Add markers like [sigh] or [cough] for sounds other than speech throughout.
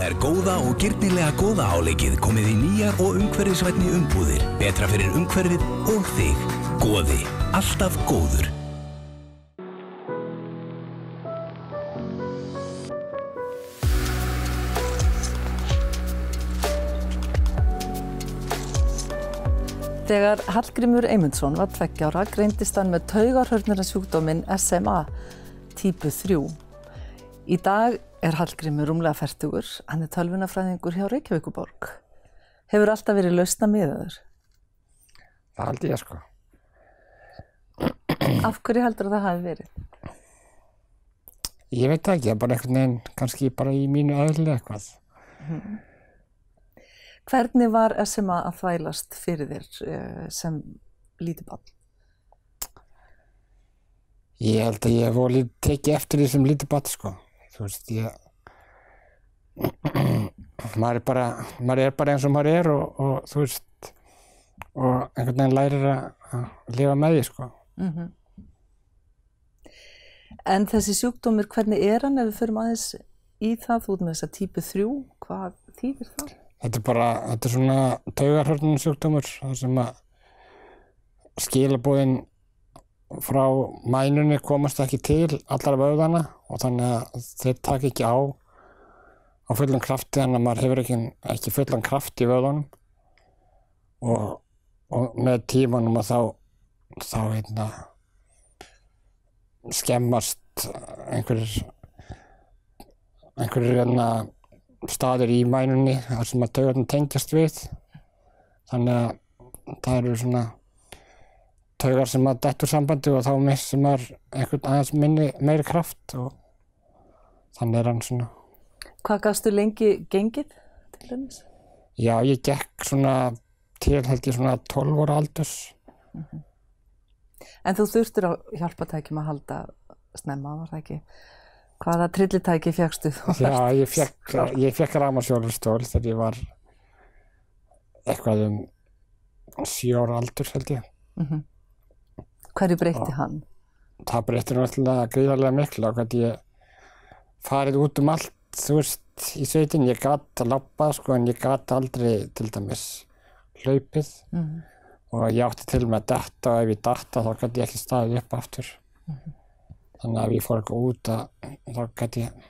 er góða og gyrnilega góða áleikið komið í nýjar og umhverfisvætni umbúðir. Betra fyrir umhverfið og þig. Góði. Alltaf góður. Þegar Hallgrímur Eymundsson var tveggjára greindist hann með taugarhörnarasjúkdóminn SMA típu 3. Í dag er Hallgrímur rúmlega færtugur, hann er tölvunafræðingur hjá Reykjavíkuborg. Hefur alltaf verið lausna miðaður? Það held ég sko. Af hverju heldur það hafi verið? Ég veit ekki, það er bara einhvern veginn, kannski bara í mínu aðli eitthvað. Hvernig var SMA að þvælast fyrir þér eh, sem lítið barn? Ég held að ég hef volið tekið eftir því sem lítið bat sko. Þú veist, ég... maður er bara, maður er bara eins og maður er og, og þú veist, og einhvern veginn lærir að, lifa með því sko. En þessi sjúkdómur, hvernig er hann ef við förum aðeins í það, þú ert með þessa típu 3, hvað þýðir það? Þetta er bara, þetta er svona taugarhörnum sjúkdómur, það sem að skilabóðin frá mænunni komast ekki til allar vöðana og þannig að þeir taka ekki á á fullan krafti þannig að maður hefur ekki, ekki fullan kraft í vöðunum og, og með tímanum að þá þá hérna skemmast einhverjir einhverjir hérna staðir í mænunni þar sem að taugarnir tengjast við. Þannig að það eru svona taugar sem að dettur sambandi og þá missir maður einhvern aðeins minni, meiri kraft og þannig er hann svona Hvað gafstu lengi gengið til dæmis? já, ég gekk svona til held ég svona 12 ára aldurs En þú þurftir á hjálpatækjum að halda snemma, var það ekki? Hvaða trillitæki fjagstu þú? já, [laughs] ég fekk, ég fekk ramarsjólustól þegar ég var eitthvað um 7 ára aldur held ég Hverju breytti hann? það breytir náttúrulega gríðarlega miklu á hvernig ég farið út um allt, þú veist, í sveitin. Ég gat að labba, sko, en ég gat aldrei til dæmis hlaupið og ég átti til með að detta og ef ég datta þá gæti ég ekki staðið upp aftur. Þannig að ef ég fór eitthvað út að þá gæti ég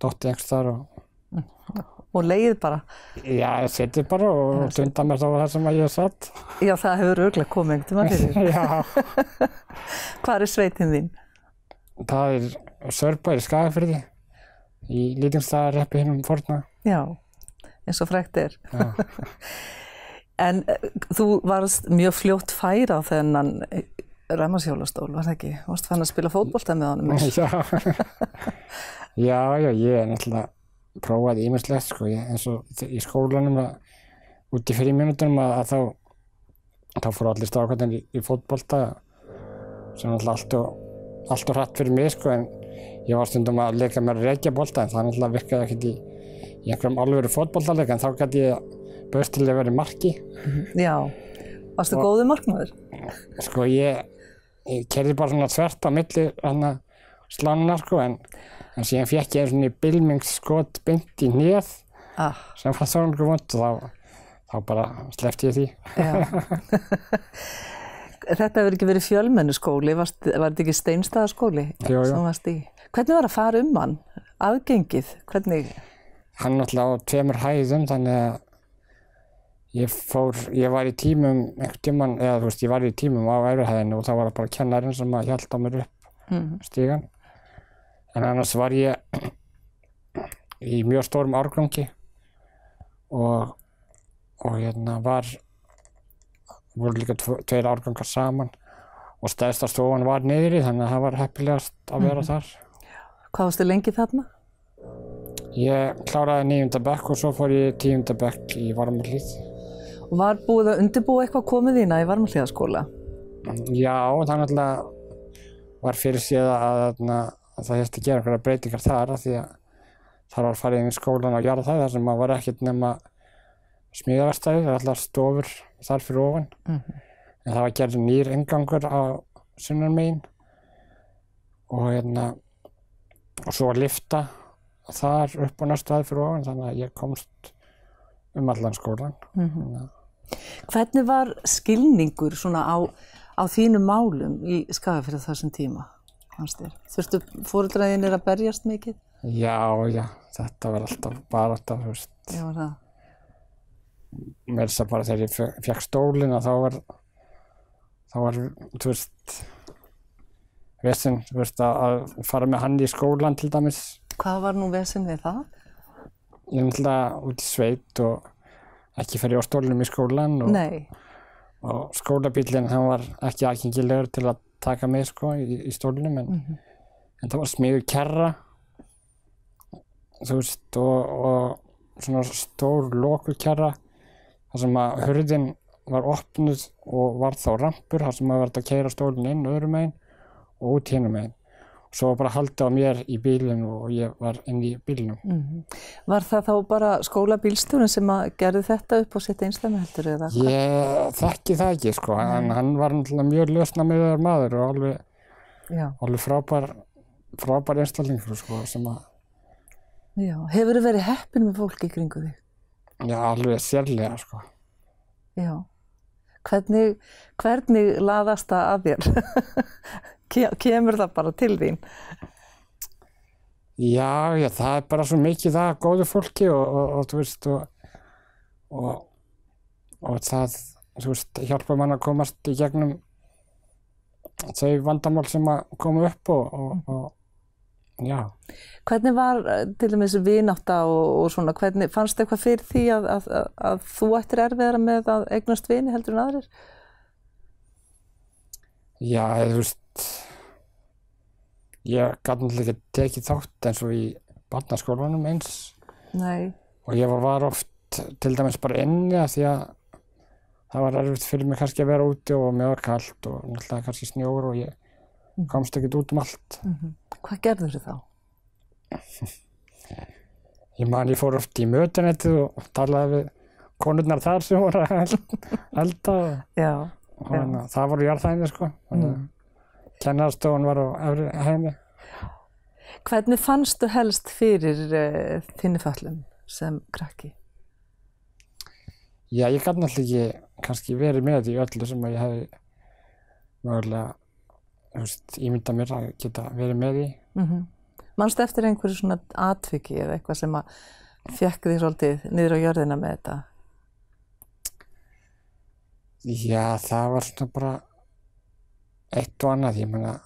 dottið einhvers þar og Og leið bara. já, ég seti bara og tunda mér þá það sem ég satt. Já, það hefur auðvitað komið einhvern veginn fyrir. [laughs] já, [laughs] Hvað er sveitin þín? það er Sörbær í Skagafyrði í Lýtingstaðarreppi hinn um forna. Já, eins og frækt er. [laughs] En eh, þú varst mjög fljótt fær á þennan ræmarsjólastól, var það ekki? Varst fann að spila fótbolta með honum? Já, já, já, ég er náttúrulega prófaði ímislegt, sko, ég, eins og í skólanum að út í fríminútunum að, að þá, þá fóru allir strákarnir í, í fótbolta sem náttúrulega allt og, allt og hratt fyrir mig, sko, en ég var stundum að leika með reykjabolta en það náttúrulega virkaði ekkert í, í einhverjum alvöru fótboltaleik en þá gæti ég bauðst til að vera í marki. Já. Varstu góðu markmaður? Sko, ég, ég kerði bara svona þvert á milli hana slanna, sko, en, en síðan fekk ég svona bylmingsskot beint í hnið Ah, sem fannst það einhver vond og þá, þá bara sleppti ég því. [laughs] Þetta hefur ekki verið fjölmennu skóli, varst, var þetta ekki steinstæðaskóli sem varst í? Hvernig var að fara um hann? Aðgengið, hvernig? Hann náttúrulega á tveimur hæðum þannig að ég fór, ég var í tímum einhvern tíman, eða þú veist, ég var í tímum á efrihæðinu og það var bara kennarinn sem að hjálta mér upp stígan. En annars var ég í mjög stórum árgangi og, og hérna var, voru líka tveir árgangar saman og stæðsta stofan var niðri þannig að það var heppilegast að vera þar. Hvað varstu lengi þarna? Ég kláraði níunda bekk og svo fór ég tíunda bekk í Varmalíð. Og var búið að undirbúa eitthvað komið þína í varmalíðaskóla? Já, það náttúrulega var fyrir séð að, að, að það hefði gera einhverja breytingar þar af því að þar var farið í skólan og gera það þar sem að var ekkert nema smíðaverstæði, það er alltaf stofur þar fyrir ofan. En það var gerð nýr ingangur á sunnan megin og hérna og svo var lifta þar upp á næstu aðeins fyrir ofan þannig að ég komst um allan skólan. Þannig að Hvernig var skilningur svona á, á þínum málum í Skagafjörðu þessum tíma? Þurftu fóruldræðinir að berjast mikið? Já, já, þetta var alltaf bara alltaf, þú veist, Já, var það. með þess að bara þegar ég fe- fékk stólinn að þá var, þá var, þú veist, vesinn, þú veist, að, fara með hann í skólan til dæmis. Hvað var nú vesinn við það? Ég er náttúrulega út í sveit og ekki fer ég á stólnum í skólan og, Nei. og skólabílinn hann var ekki aðgengilegur til að taka mig sko í, í stólnum en, en það var smiður kerra þú veist og, og svona stór lokur kerra þar sem að hurðin var opnuð og var þá rampur þar sem að verða að keira stólinn inn öðrum megin og út hinum megin. og svo bara haldið á mér í bílinn og ég var inn í bílinnum Var það þá bara skólabílstjórinn sem að gerði þetta upp á sitt einslæmi heldur eða? Ég þekki það ekki sko, en hann var náttúrulega mjög lausna með þeirra maður og alveg, alveg frábær, frábær einstaklingur sko, sem að, Já. Hefur þið verið heppin með fólki í kringu þig? já, alveg sérlega sko. Já. Hvernig, hvernig laðast það að þér? [laughs] Ke- Kemur það bara til þín? Já, já, það er bara svo mikið það af góðu fólki og, og, og þú veist, og, og, það, þú veist, hjálpa mann að komast í gegnum þau vandamál sem að koma upp og, og, og já. Hvernig var eh, til dæmis vinátta og, og svona, hvernig, fannst eitthvað fyrir því að, að, að, að þú ættir erfiðara með að eignast vini heldur en aðrir? Já, þú veist, ég gæti náttúrulega ekki tekið þátt eins og í barnaskólanum eins Nei. og ég var, var oft til dæmis bara inni að því að það var erfitt fyrir mig kannski að vera úti og mér var kallt og náttúrulega kannski snjór og ég komst ekkert út um allt. Hvað gerður þið þá? [laughs] Ég man ég fór oft í mötunettið og talaði við konurnar þar sem voru að eld- [laughs] elda og, og það voru jarðhæðinni sko. Að kennarstofun var á hæðinni. Hvernig fannstu helst fyrir uh, þinni föllum sem krakki? Já, ég gæti náttúrulega ekki kannski verið með í öllu sem ég hefði mögulega þú veist, ímyndað mér að geta verið með í. Mm Manstu eftir einhverju svona atviki eða eitthvað sem að fekk því svolítið niður á jörðina með þetta? Já, það var svona bara eitt og annað. Ég meina,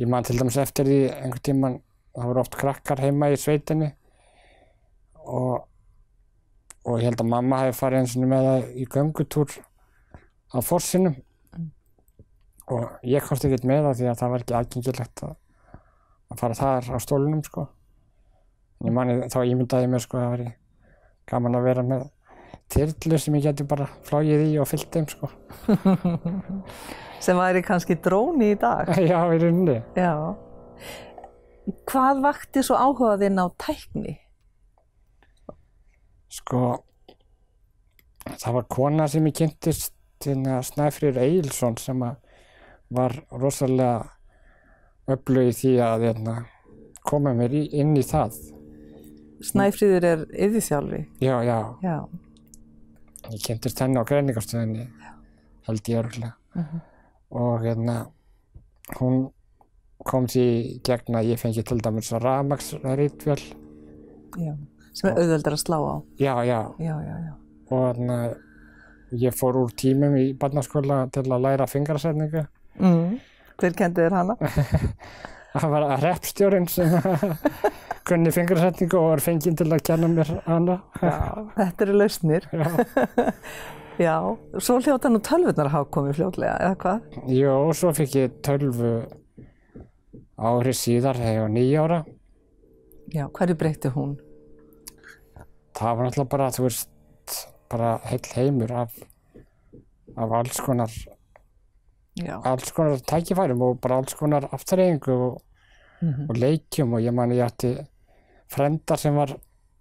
ég man til dæmis eftir því einhvern tíman, það voru oft krakkar heima í sveitinni og, og ég held að mamma hefði farið eins og með það í göngutúr á fossinum og ég komst ekkert með það því að það var ekki aðgengilegt að, að fara þar á stólunum sko. Ég mani þá ímyndaði mér sko að það væri gaman að vera með þyrlu sem ég geti bara flóið í og fyllt þeim sko. [laughs] Sem væri kannski dróni í dag? Já, í rauninni. Já. Hvað vakti svo áhuga þinn á tækni? Sko, það var kona sem ég kynntist hérna Snæfrýr Egilson sem var rosalega öflug í því að hérna, koma mér í, inn í það. Snæfríður er yfirþjálfi. Já, já, Já. Ég kynntist henni á greiningarstöðinni, held ég örgulega. Og hérna, hún kom því gegn að ég fengi til dæmis rafmaksrítvél. Já. Sem er auðveldar að slá á. Já, já, Já, já, já. og hérna, ég fór úr tímum í barnaskóla til að læra fingrasetningu. Mm. Hver kendi þér hana? [laughs] Það var reppstjórinn sem [laughs] kunni fingrasetningu og var fenginn til að kenna mér hana. Já, þetta eru lausnir. Já. [laughs] Já, svo hljóta nú tölvurnar að hafa komið fljótlega, eða hvað? Jó, svo fikk ég tölvu ári síðar þegar ég var nýjára. Já, hverju breytti hún? Það var náttúrulega bara, þú veist, bara heill heimur af, af alls konar, alls konar tækifærum og bara alls konar afturreyingu og, og leikjum og ég man ég átti frenda sem var,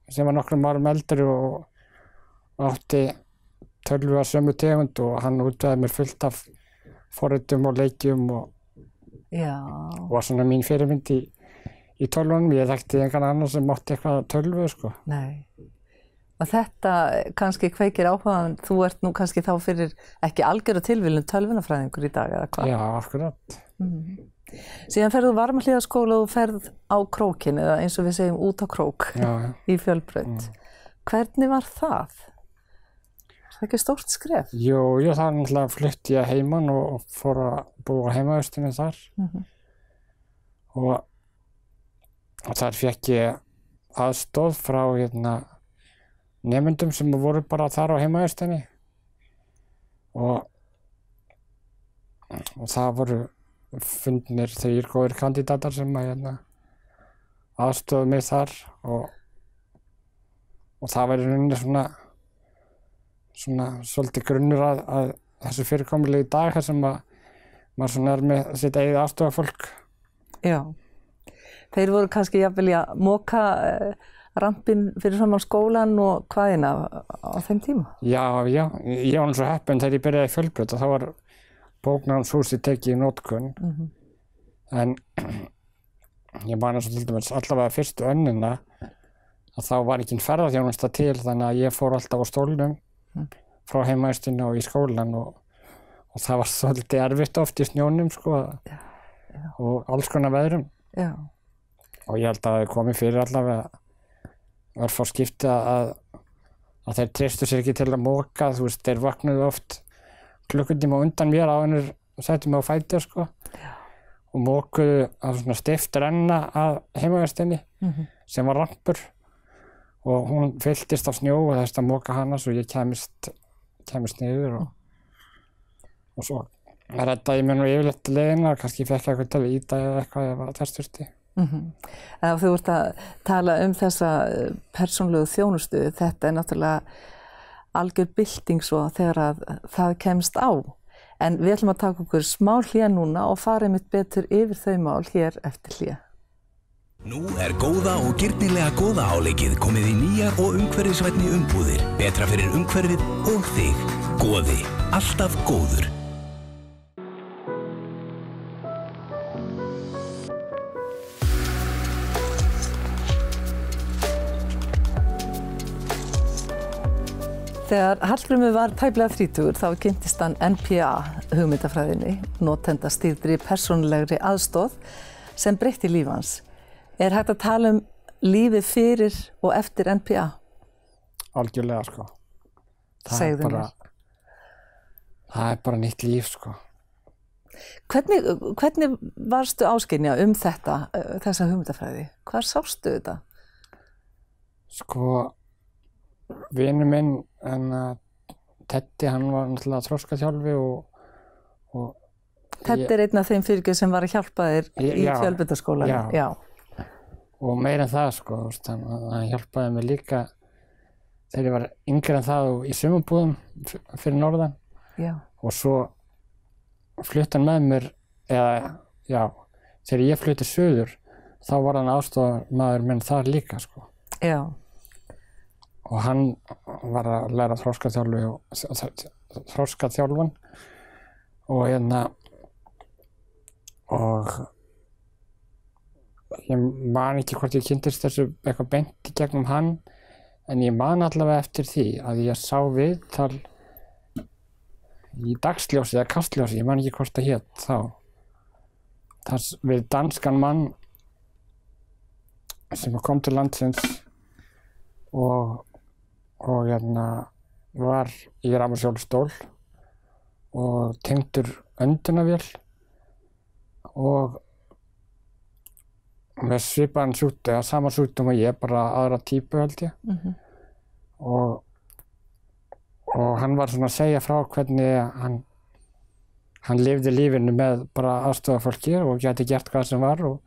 sem var nokkrum árum eldri og, átti tölvu að sömu tegund og hann útveði mér fullt af forritum og leikjum og, Já. og var svona mín fyrirmynd í, í tölvunum, ég þekkti einhvern annan sem mátti eitthvað tölvu sko. Nei. Og þetta kannski kveikir áhugaðan, þú ert nú kannski þá fyrir ekki algjör og tilvílun tölvunafræðingur í dag eða hvað? Já, akkurat. Síðan ferðu varmahlíðaskóla og ferð á krókin eða eins og við segjum út á krók Já, já. [laughs] í fjölbraut. Hvernig var það? Er það ekki stórt skref? Jú, ég þar náttúrulega flutti ég heimann og fór að búa heimaustinni þar. og, og þar fekk ég aðstóð frá hérna, nefndum sem voru bara þar á heimaustinni og, og það voru fundnir þrýr góðir kandidatar sem að hérna, aðstóðu mig þar og, og það var í rauninni svona svona svolítið grunnur að, að þessu fyrirkomulegu í dag þar sem að maður svona er með sitt eigið aðstofa fólk Já. Þeir voru kannski jafnvel í að móka uh, rampin fyrir saman skólan og hvaðina á þeim tíma? Já, já, ég var og heppin þegar ég byrjaði í fjölbröð og þá var bóknámshúsi tekið í nótkunn en [clears throat] ég man eins og til dæmis allavega fyrstu önnina að þá var ekki ferðarþjónusta til þannig að ég fór alltaf á stólnum frá heimaðistinu og í skólan og, og það var [laughs] svolítið erfitt oft í snjónum sko og alls konar veðrum. Já. og ég held að það komi fyrir allavega var fór skipti að, að þeir treystu sér ekki til að móka, þú veist, þeir vaknuðu oft klukkutíma undan mér á hennur setjum mig á fæti sko. Og mókuðu að svona stift renna að heimavæstinni sem var rampur og hún fylltist af snjó og þess að móka hana svo ég kemist kemist niður og, og svo reddaði ég mér nú yfirleitt leiðina kannski fekk ég eitthvað til að íta eða eitthvað ef það þurfti. Ef þú ert að tala um þessa eh, persónlegu þjónustu, þetta er náttúrulega algjör bylting svo þegar að það kemst á. En við ætlum að taka okkur smá hlýja núna og fara einmitt betur yfir þau mál hér eftir hlýja. Nú er góða og gyrnilega góða áleikið komið í nýjar og umhverfisvætni umbúðir. Betra fyrir umhverfið og þig. Góði. Alltaf góður. Þegar Hallgrimur var tæplega þrítugur þá kynntist hann NPA hugmyndafræðinni, notenda stýrdri persónulegri aðstóð sem breytti líf hans. Er hægt að tala um lífið fyrir og eftir NPA? algjörlega sko það Segðu mér. það er bara nýtt líf sko Hvernig, hvernig varstu áskynja um þetta, uh, þessa hugmyndafræði? Hvar sástu þetta? sko vinur minn að Teddy hann var náttúrulega þróskaþjálfi og, og Þetta er einn af þeim fyrirgjöð sem var að hjálpa þér í Já, fjölbyrtaskólan. já. já. og meira en það sko hann, hjálpaði mér líka þegar ég var yngri en það og í sumabúðum fyrir norðan já. og svo flutt hann með mér eða já, þegar ég flutti söður þá var hann aðstofamaður minn þar líka sko Já. Og hann var að læra þróskaþjálfi og þróskaþjálfun og hérna og ég man ekki hvort ég kynntist þessu eitthvað beint í gegnum hann en ég man allavega eftir því að ég sá viðtal í dagsljósi eða kastljósi, ég man ekki hvort það hétt þá. Þar við danskan mann sem kom til landsins og, og hérna var í rafmarsjólstól og tengdur öndunavél og með svipaðan sjúkdóm, eða sama sjúkdóm og ég, bara aðra típu held ég. Og, og hann var svona að segja frá hvernig hann hann lifði lífinu með bara aðstofa fólki og gæti gert hvað sem var og,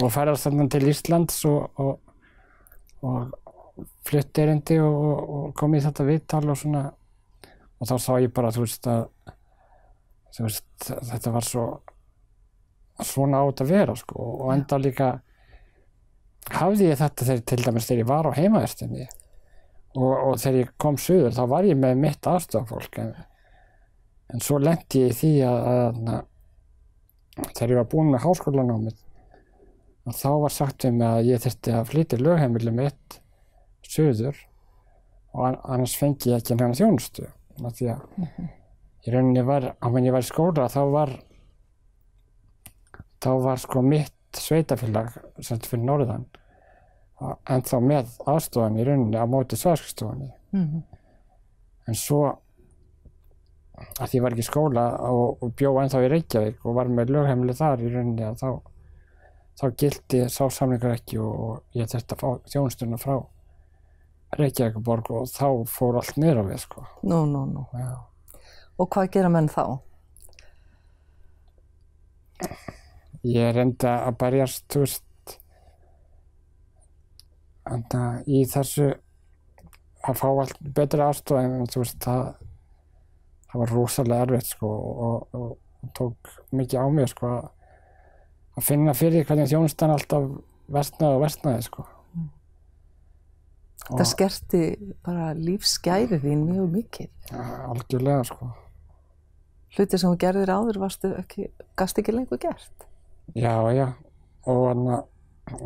og færast þannig til Íslands og, og, og flutti erindi og, og, og kom í þetta viðtal og svona og þá sá ég bara þú veist að þú veist, þetta var svo svona á þetta að vera sko og enda líka hafði ég þetta þegar til dæmis þegar ég var á heimaðurstinni og, og þegar ég kom suður þá var ég með mitt aðstofafólk en, en svo lendi ég í því að, að, að þegar ég var búinn með háskólanámið þá var sagt um að ég þurfti að flytja lögheimili mitt söður og an- annars fengi ég ekki hennar þjónustu því að í rauninni var, á meðan ég var í skóla þá var þá var sko mitt sveitafélag sem fyrir norðan en þá með aðstofan í rauninni á móti svæðskristofunni Mhm. en svo að því ég var ekki í skóla og, og bjó ennþá í Reykjavík og var með lögheimili þar í rauninni að þá þá gildi sá samlingar ekki og, og ég þurfti að fá þjónustuna frá Reykjavíkuborg og þá fór allt á við sko. Nú, nú, nú. Já. Og hvað gera menn þá? Ég reyndi að berjast, enda í þessu að fá allt betri aðstoð en þú veist, það, það var rosalega erfitt sko og, og, og tók mikið á mig sko að, að finna fyrir hvernig þjónustan alltaf vestnaði og vestnaði sko. Það skerti bara lífsgæri þín mjög mikið. Algjörlega sko. Hluti sem þú gerðir áður varstu ekki, gast ekki lengur gert. Já, já, og hann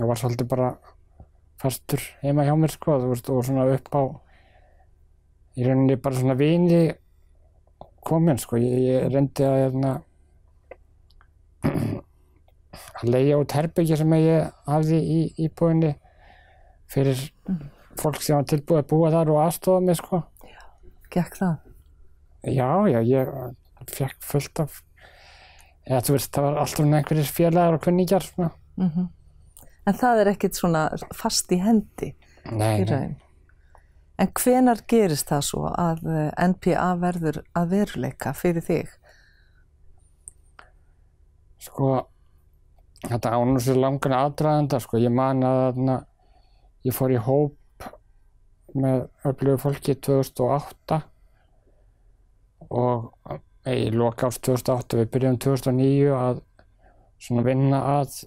var svolítið bara fastur heima hjá mér sko, þú veist, og svona upp á í rauninni bara svona vini komin sko, ég, ég reyndi að hérna [clears throat] að leiða út herbyggja sem ég hafði í íbúðinni fyrir fólk sem var tilbúið að búa þar og aðstofa mig sko. Gekk það? Já, já, ég fekk fullt af eða þú veist, það var alltaf einhverjir félagar og kunningjar svona. En það er ekkit svona fast í hendi Nei, í nei. raun. En hvenar gerist það svo að eh, NPA verður að veruleika fyrir þig? Sko, þetta ánum sér langan aðdraðanda, sko, ég man að þarna, ég fór í hóp með öflugu fólki 2008 og eh, í loka árs 2008, við byrjum 2009 að svona vinna að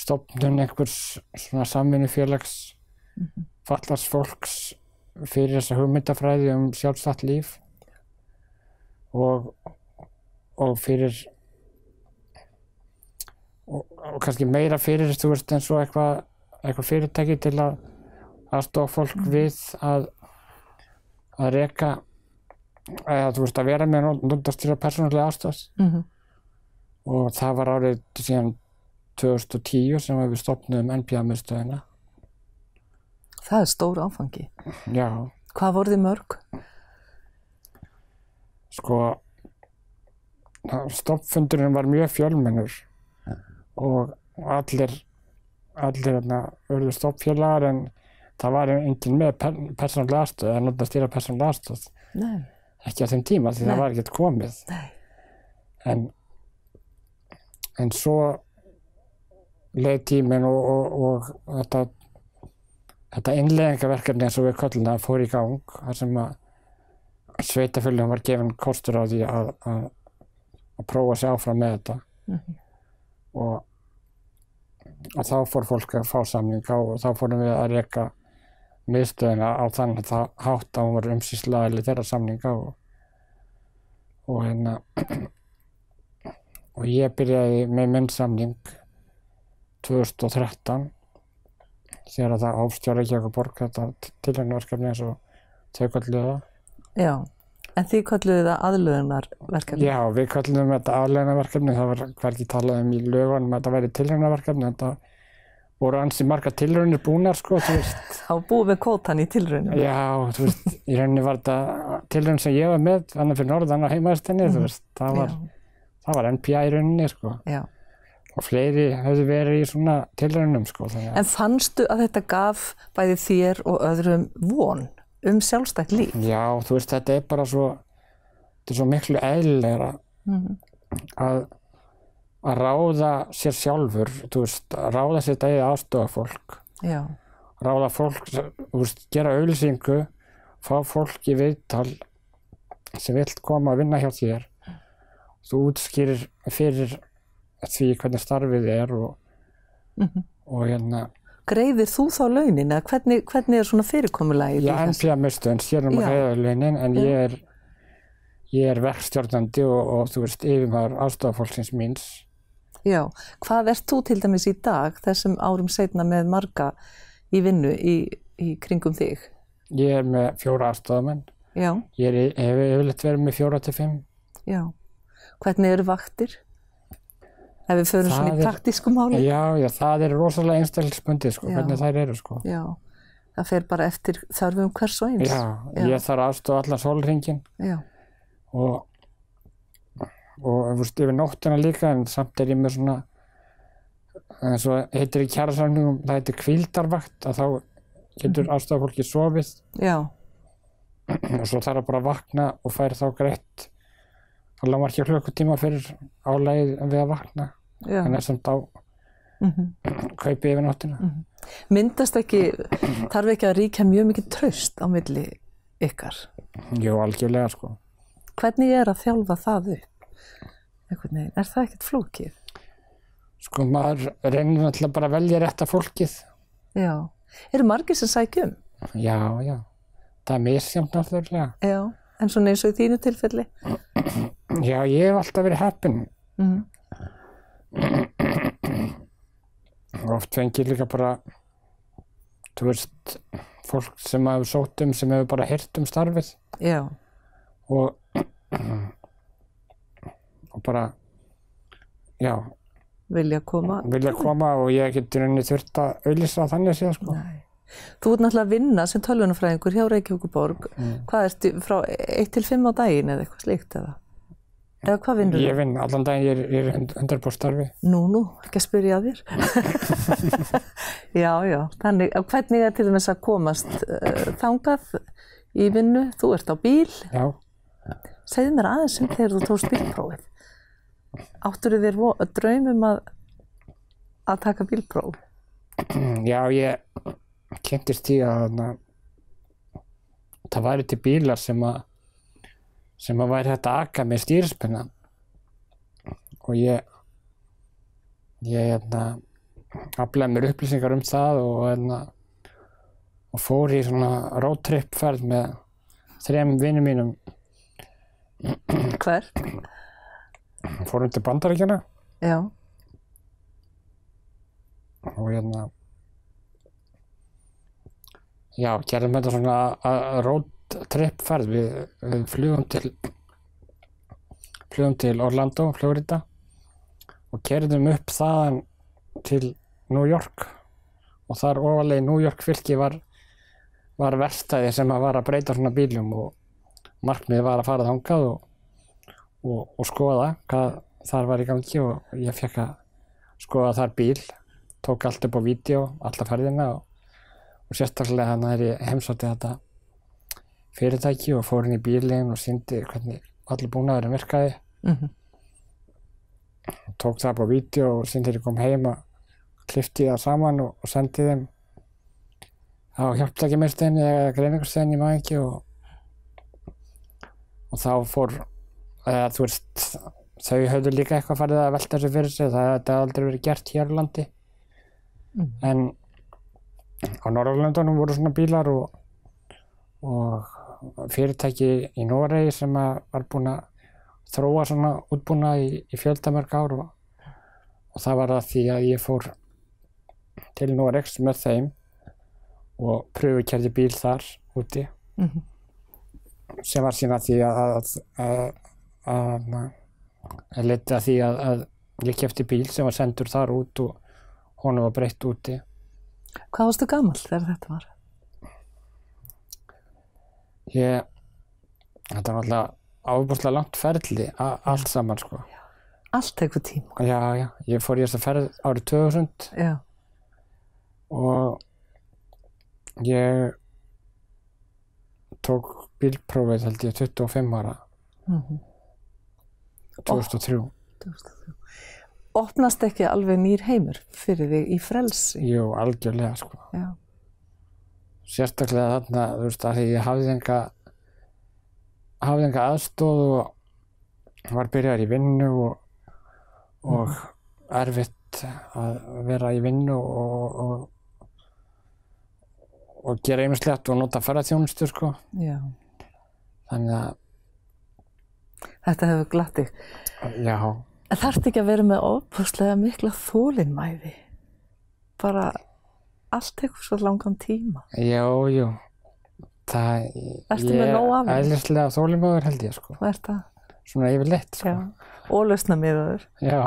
stofnun einhvers svona samvinnufélags fallars fólks fyrir þessa hugmyndafræði um sjálfstætt líf og, og fyrir og, og kannski meira fyrir þú veist eins og eitthvað eitthvað fyrirtæki til að aðstofa fólk við að að reka eða þú veist að vera með notastýra persónulega aðstof Mm og það var árið síðan 2010 sem við stopnum NPA-miðstöðina Það er stór áfangi. já, Hvað voru þið mörg? sko stopfundurinn var mjög fjölmennur og allir allir urðu stoppfélagar en það var enginn með per, persónulega aðstöð eða náttúrulega stýra persónulega aðstöð Nei. ekki á þeim tíma því Nei. það var ekkert komið Nei. en en svo leið tíminn og, og, og þetta þetta innleðingaverkefni eins og við köllum það fór í gang þar sem að sveitafélagum var gefin kostur á því að, að, að prófa sig áfram með þetta og, og þá fór fólk að fá samninga og þá fórum við að reka miðstöðina á það hátt að hún var umsýslaðili þeirra samninga og, og hérna [clears throat] og ég byrjaði með minn samning 2013 þegar það hófstjóra ekki okkur borg þetta tilhengnaverkefni eins og þau kalluðu það. Já. En þið kalluðu það aðlöðunarverkefni? Já, við kallum þetta aðlegnaverkefni, það var hvergi talað um í lögunum að þetta væri tilhengnaverkefni, þetta voru ansi marga tilraunir búnar sko, þú veist. [laughs] Þá búið með kótan í tilraunum. Já, þú veist, í rauninni var þetta tilraun sem ég var með, annar fyrir norðan á heimaðistinni, þú veist, það var, það var NPA í rauninni sko. Já. Og fleiri hefðu verið í svona tilraunum sko, þannig En fannstu að þetta gaf bæði þér og öðrum von um sjálfstætt líf? Já, þú veist, þetta er bara svo, þetta er svo miklu eðlilegra að, að ráða sér sjálfur, veist, að ráða sér dagið aðstofa fólk, Já. ráða fólk, veist, gera auðlýsingu, fá fólk í viðtal sem vill koma að vinna hjá þér. Þú útskýrir fyrir því hvernig starfið er og, og hérna, Greiðir þú þá launin eða hvernig, hvernig er svona fyrirkomulagi? Já, NPA mistu en sér um að Já. greiða launin en ég er, ég er verkstjórnandi og, og þú veist yfirmaður aðstofafólksins míns Já, hvað ert þú til dæmis í dag þessum árum setna með marga í vinnu í, í kringum þig? Ég er með fjóra aðstofamenn. Já, Ég í- hef yfirleitt verið með fjóra til fimm. já. Hvernig eru vaktir? Ef við förum svona Það í er- praktísku máli? Já, já, það er rosalega einstaklisbundið, sko, Já. hvernig þær eru, sko. Já, það fer bara eftir þörfum hvers og eins. Já, Já. ég þarf aðstofa allan sólringin Já, og, og veist, yfir nóttina líka, en samt er ég með svona, eins og heitir í kjærasamningum, það heitir kvíldarvakt, að þá getur Mhm. aðstofa fólki sofið já, og svo þarf það bara að vakna og fær þá greitt og lámarki klukkutíma fyrir álægið við að vakna já. en er samt á Mm kaupi yfir nóttina Myndast ekki, þarf ekki að ríkja mjög mikið traust á milli ykkar? Jú, algjörlega sko Hvernig er að þjálfa það upp? Veginn, er það ekkert flókið? sko maður reynir náttúrulega bara að velja rétta fólkið Já. Eru margir sem sækjum? já, já, það er misjamt náttúrulega Já. En svona eins og í þínu tilfelli? já, ég hef alltaf verið heppinn Mm. og oft fengið líka bara þú veist fólk sem hefur sótt um sem hefur bara heyrt um starfið Já. og og bara já, Vilja koma? vilja koma og ég getur henni þurft að auðlýsa þannig séð sko Nei. Þú ert náttúrulega að vinna sem tölvunafræðingur hjá Reykjavíkuborg. Mm. Hvað ertu frá 1 til 5 á daginn eða eitthvað slíkt eða? Eða hvað vinnur ég vinn allan daginn, ég er, er undir starfi Nú, nú, ekki að spyrja að þér. [laughs] já, já, þannig, hvernig er til dæmis að komast uh, þangað í vinnu? Þú ert á bíl, já, segðu mér aðeins um þegar þú tókst bílprófið. Áttur þér vo- draum um að, að taka bílpróf? já, ég kynntist því að það væri til bílar sem að sem að væri að aka með stýrispenna og ég ég hérna aflaði mér upplýsingar um það og hérna og fór í svona roadtrip ferð með þrem vinnum mínum Hver? Fórum til bandaríkjana Já, og hérna já, gerðum þetta svona að road trip ferð. Við, við flugum til flugum til Orlando, Florida og kerðum upp þaðan til New York. Og þar ofalega í New York fylki var var verstæði sem að var að breyta svona bílum og markmiðið var að fara þangað og, og, og skoða hvað þar var í gangi og ég fekk að skoða þar bíl tók allt upp á vídeo, alla ferðina og, og sérstaklega hann er ég heimsótti þetta fyrirtæki og fór inn í bílinn og síndi hvernig allir búnaðurinn virkaði Mhm. tók það upp á vídeo og síndi þegar ég kom heim að klifti það saman og, og sendi þeim á hjálptækjumirstinni eða greiningarstinni í maður ekki og, og þá fór eða þú veist þau höfðu líka eitthvað farið að velta þessu fyrir sig það hafði aldrei verið gert hér á landi Mhm. en á Norrlöndunum voru svona bílar og, og fyrirtæki í Noregi sem var búin að þróa svona útbúna í, í fjöldamörg ár og, og það var að því að ég fór til Noregs með þeim og pröfukerði bíl þar úti Mhm. sem var sína því að að, að, að, að að því að, að ég kefti bíl sem var sendur þar út og honum var breytt úti. Hvað varstu gammal þegar þetta var? ég þetta var alltaf ábúrslega langt ferli a- allt saman sko. Allt tekur tíma. já, já, ég fór í þessa ferð árið 2000 Já, og ég tók bílprófið held ég 25 ára. Mhm. 2003 2003. Opnast ekki alveg nýr heimur fyrir þig í frelsi? jú, algjörlega sko Já, sérstaklega þarna, þú veist, að því ég hafði enga hafði enga aðstóð og var byrjar í vinnu og, og erfitt að vera í vinnu og, og, og gera einmislegt og nota ferðarþjónustu sko. já. þannig að, Þetta hefur glatt þig. já, En þarf ekki að vera með ofbúslega mikla þólinnmæði? Bara allt tekur svo langan tíma. Jú, jú. Það, er æðlislega þólimóður held ég, sko. Hvað er það? Svona yfirleitt, sko. Já. Og lausna miðaður. Já.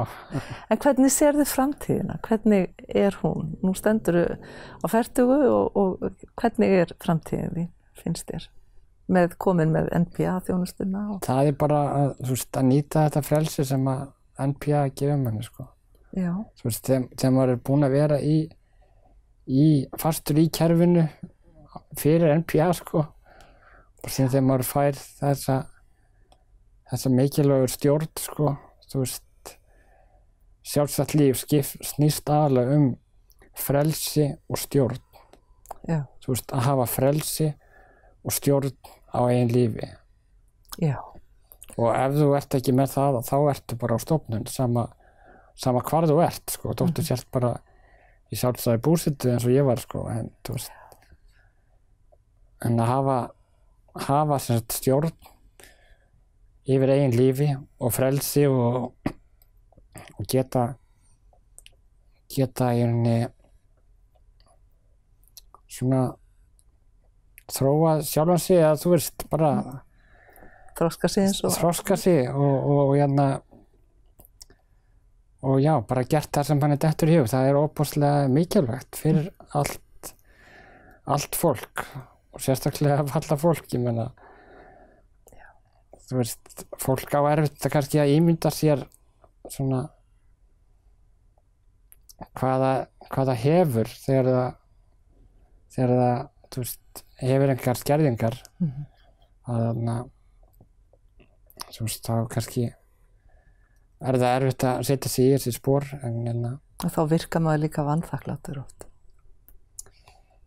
En hvernig sér þið framtíðina? Hvernig er hún? Nú stendur þau á fertugu og, og hvernig er framtíðin þín, finnst þér? Með komin með NPA þjónustuna og... Það er bara að, veist, að nýta þetta frelsi sem að NPA gefur manni, sko. Já. Þú veist, þegar, maður er búinn að vera í, í, fastur í kerfinu fyrir NPA, sko. Og síðan þegar maður fær þessa, þessa mikilvægur stjórn, sko, þú veist, sjálfsagt líf skip, snýst aðalega um frelsi og stjórn. Já. Þú veist, að hafa frelsi og stjórn á eigin lífi. Já. Og ef þú ert ekki með það, þá ertu bara á stofnun, sama, sama hvar þú ert, sko. Þóttu mm -hmm. sért bara í sjálfstæði búsittu eins og ég var, sko. En, þú veist, en að hafa, hafa sagt, stjórn yfir eigin lífi og frelsi og, og geta, geta í rauninni svona þróa sjálfan sig að þú veist bara Þroska sig eins og... þroska sig og, og, og hérna og já, bara gert það sem hann er dettur í hug. Það er óbúslega mikilvægt fyrir allt allt fólk og sérstaklega falla fólk ég menna þú veist, fólk á erfitt að kannski að ímynda sér svona hvaða hvaða hefur þegar það þegar það, veist hefur einhver skerðingar mm -hmm. að þannig að þú veist, þá kannski er það erfitt að setja sig í þessi spór en, en að Og þá virka maður líka vannþakklátur oft.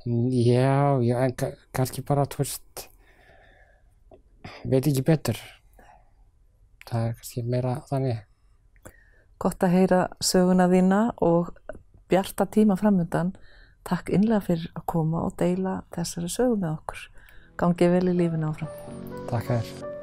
Já, já, en ka- kannski bara, þú veist, veit ekki betur. Það er kannski meira þannig. Gott að heyra söguna þína og bjarta tíma framöndan. Takk innlega fyrir að koma og deila þessari sögu með okkur. Gangið vel í lífinu áfram. Takk þér.